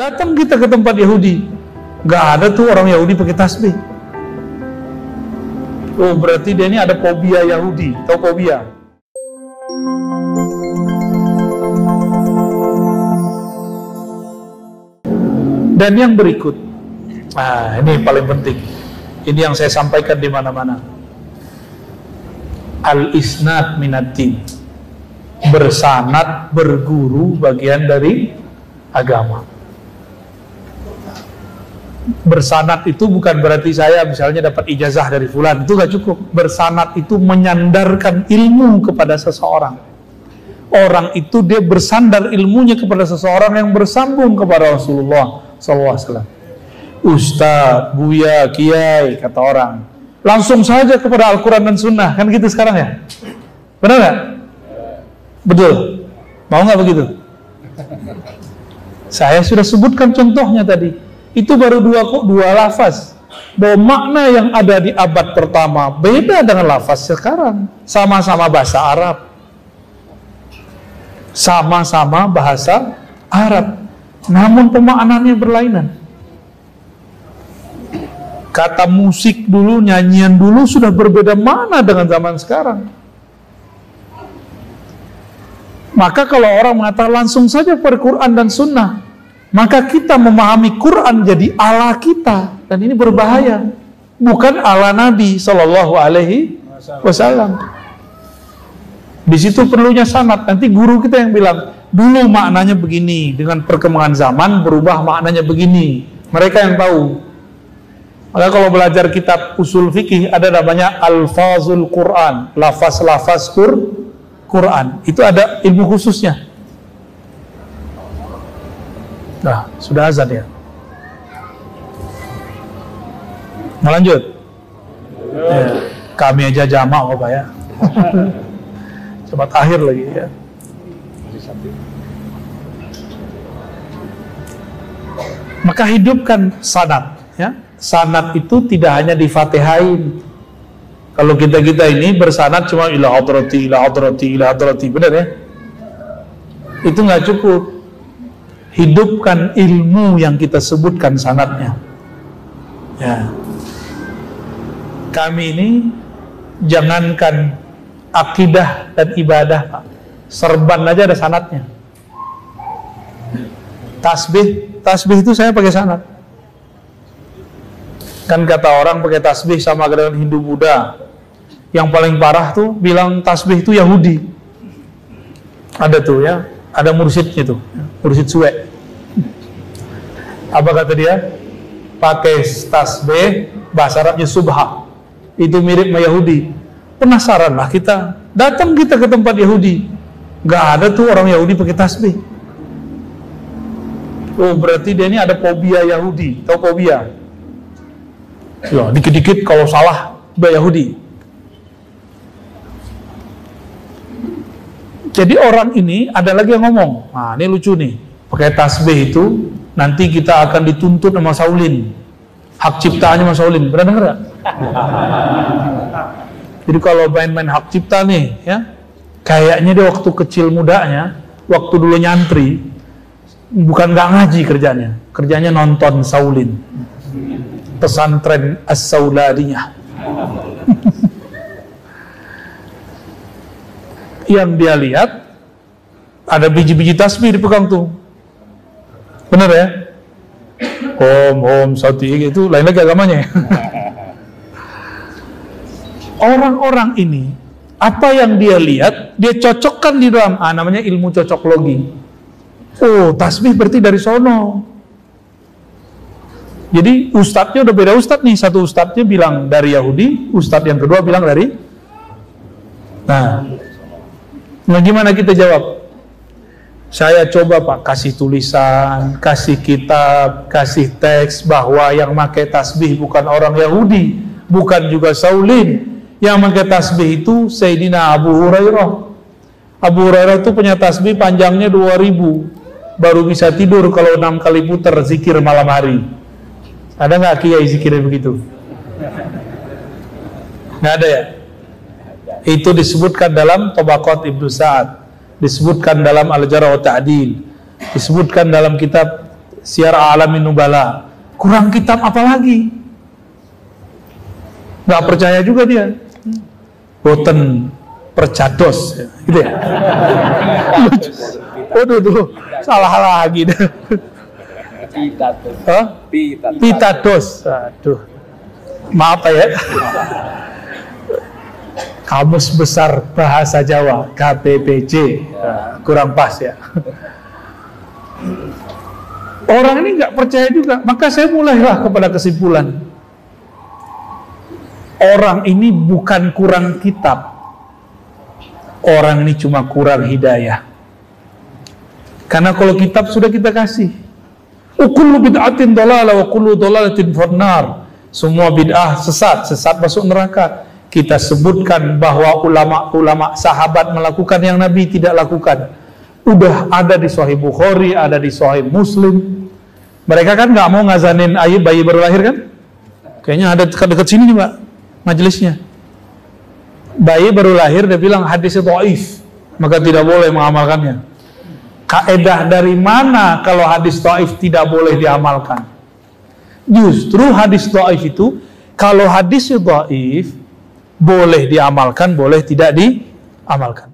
Datang kita ke tempat Yahudi, nggak ada tuh orang Yahudi pakai tasbih. Oh berarti dia ini ada fobia Yahudi, tahu fobia? Dan yang berikut, nah ini paling penting. Ini yang saya sampaikan di mana-mana. Al-isnad minatin. Bersanat, berguru bagian dari agama bersanat itu bukan berarti saya misalnya dapat ijazah dari fulan. Itu gak cukup. Bersanat itu menyandarkan ilmu kepada seseorang. Orang itu dia bersandar ilmunya kepada seseorang yang bersambung kepada Rasulullah SAW Ustadz, Buya, Kiai kata orang. Langsung saja kepada Al-Quran dan Sunnah. Kan gitu sekarang ya? Benar nggak? betul. Mau nggak begitu? saya sudah sebutkan contohnya tadi itu baru dua dua lafaz. Bahwa makna yang ada di abad pertama beda dengan lafaz sekarang. Sama-sama bahasa Arab. Sama-sama bahasa Arab. Namun pemaknaannya berlainan. Kata musik dulu nyanyian dulu sudah berbeda mana dengan zaman sekarang. Maka kalau orang mengatakan langsung saja per Quran dan Sunnah maka kita memahami Quran jadi Allah kita. Dan ini berbahaya. Bukan Allah Nabi Shallallahu Alaihi Wasallam. Di situ perlunya sanat nanti guru kita yang bilang dulu maknanya begini dengan perkembangan zaman berubah maknanya begini. Mereka yang tahu. Maka kalau belajar kitab usul fikih ada namanya alfazul Quran lafaz-lafaz Quran. Itu ada ilmu khususnya Nah, sudah azan ya. Mau lanjut? Ya, kami aja jamak Bapak ya. Cepat akhir lagi ya. Maka hidupkan sanat ya. Sanat itu tidak hanya di Fatihain. Kalau kita-kita ini bersanat cuma ila hadrati, ila hadrati, ila hadrati, benar ya? Itu nggak cukup hidupkan ilmu yang kita sebutkan sanatnya. Ya. Kami ini jangankan akidah dan ibadah, Pak. Serban aja ada sanatnya. Tasbih, tasbih itu saya pakai sanat. Kan kata orang pakai tasbih sama dengan Hindu Buddha. Yang paling parah tuh bilang tasbih itu Yahudi. Ada tuh ya, ada mursyidnya tuh, mursyid suwe. Apa kata dia? Pakai tasbih, bahasa Arabnya subha. Itu mirip sama Yahudi. Penasaran lah kita. Datang kita ke tempat Yahudi. Gak ada tuh orang Yahudi pakai tasbih. Oh berarti dia ini ada fobia Yahudi. Tahu fobia? Ya, dikit-dikit kalau salah, Yahudi. Jadi orang ini ada lagi yang ngomong, nah ini lucu nih, pakai tasbih itu nanti kita akan dituntut sama Saulin, hak ciptaannya sama Saulin, pernah dengar gak? Jadi kalau main-main hak cipta nih, ya, kayaknya dia waktu kecil mudanya, waktu dulu nyantri, bukan gak ngaji kerjanya, kerjanya nonton Saulin, pesantren as-Sauladinya. Yang dia lihat ada biji-biji tasbih dipegang tuh. Benar ya? Om, om, sati itu lain lagi agamanya. Orang-orang ini apa yang dia lihat, dia cocokkan di dalam ah, namanya ilmu cocok logi. Oh, tasbih berarti dari sono. Jadi ustadznya udah beda ustadz nih. Satu ustadznya bilang dari Yahudi, ustadz yang kedua bilang dari. Nah, Nah gimana kita jawab? Saya coba Pak kasih tulisan, kasih kitab, kasih teks bahwa yang pakai tasbih bukan orang Yahudi, bukan juga Saulin. Yang pakai tasbih itu Sayyidina Abu Hurairah. Abu Hurairah itu punya tasbih panjangnya 2000 baru bisa tidur kalau enam kali putar zikir malam hari. Ada nggak kiai zikirnya begitu? Nggak ada ya? Itu disebutkan dalam Tabaqat Ibnu Sa'ad, disebutkan dalam Al-Jarh wa Ta'dil, disebutkan dalam kitab siar alamin nubala. Kurang kitab apa lagi? Nggak percaya juga dia. Boten percados, gitu ya. Waduh tuh, salah lagi deh. Pitados. Pitados. Pitados. Aduh. Maaf ya. Kamus Besar Bahasa Jawa KBBJ. Nah, kurang pas ya. Orang ini nggak percaya juga, maka saya mulailah kepada kesimpulan. Orang ini bukan kurang kitab. Orang ini cuma kurang hidayah. Karena kalau kitab sudah kita kasih. Ukullu bid'atin dolala wa kullu dolalatin fornar. Semua bid'ah sesat, sesat masuk neraka. Kita sebutkan bahwa ulama-ulama sahabat melakukan yang Nabi tidak lakukan. Udah ada di Sahih Bukhari, ada di Sahih Muslim. Mereka kan nggak mau ngazanin ayub bayi baru lahir kan? Kayaknya ada dekat-dekat sini nih Pak, majelisnya. Bayi baru lahir dia bilang hadisnya dhaif, maka tidak boleh mengamalkannya. Kaedah dari mana kalau hadis dhaif tidak boleh diamalkan? Justru hadis dhaif itu kalau hadis dhaif boleh diamalkan, boleh tidak diamalkan.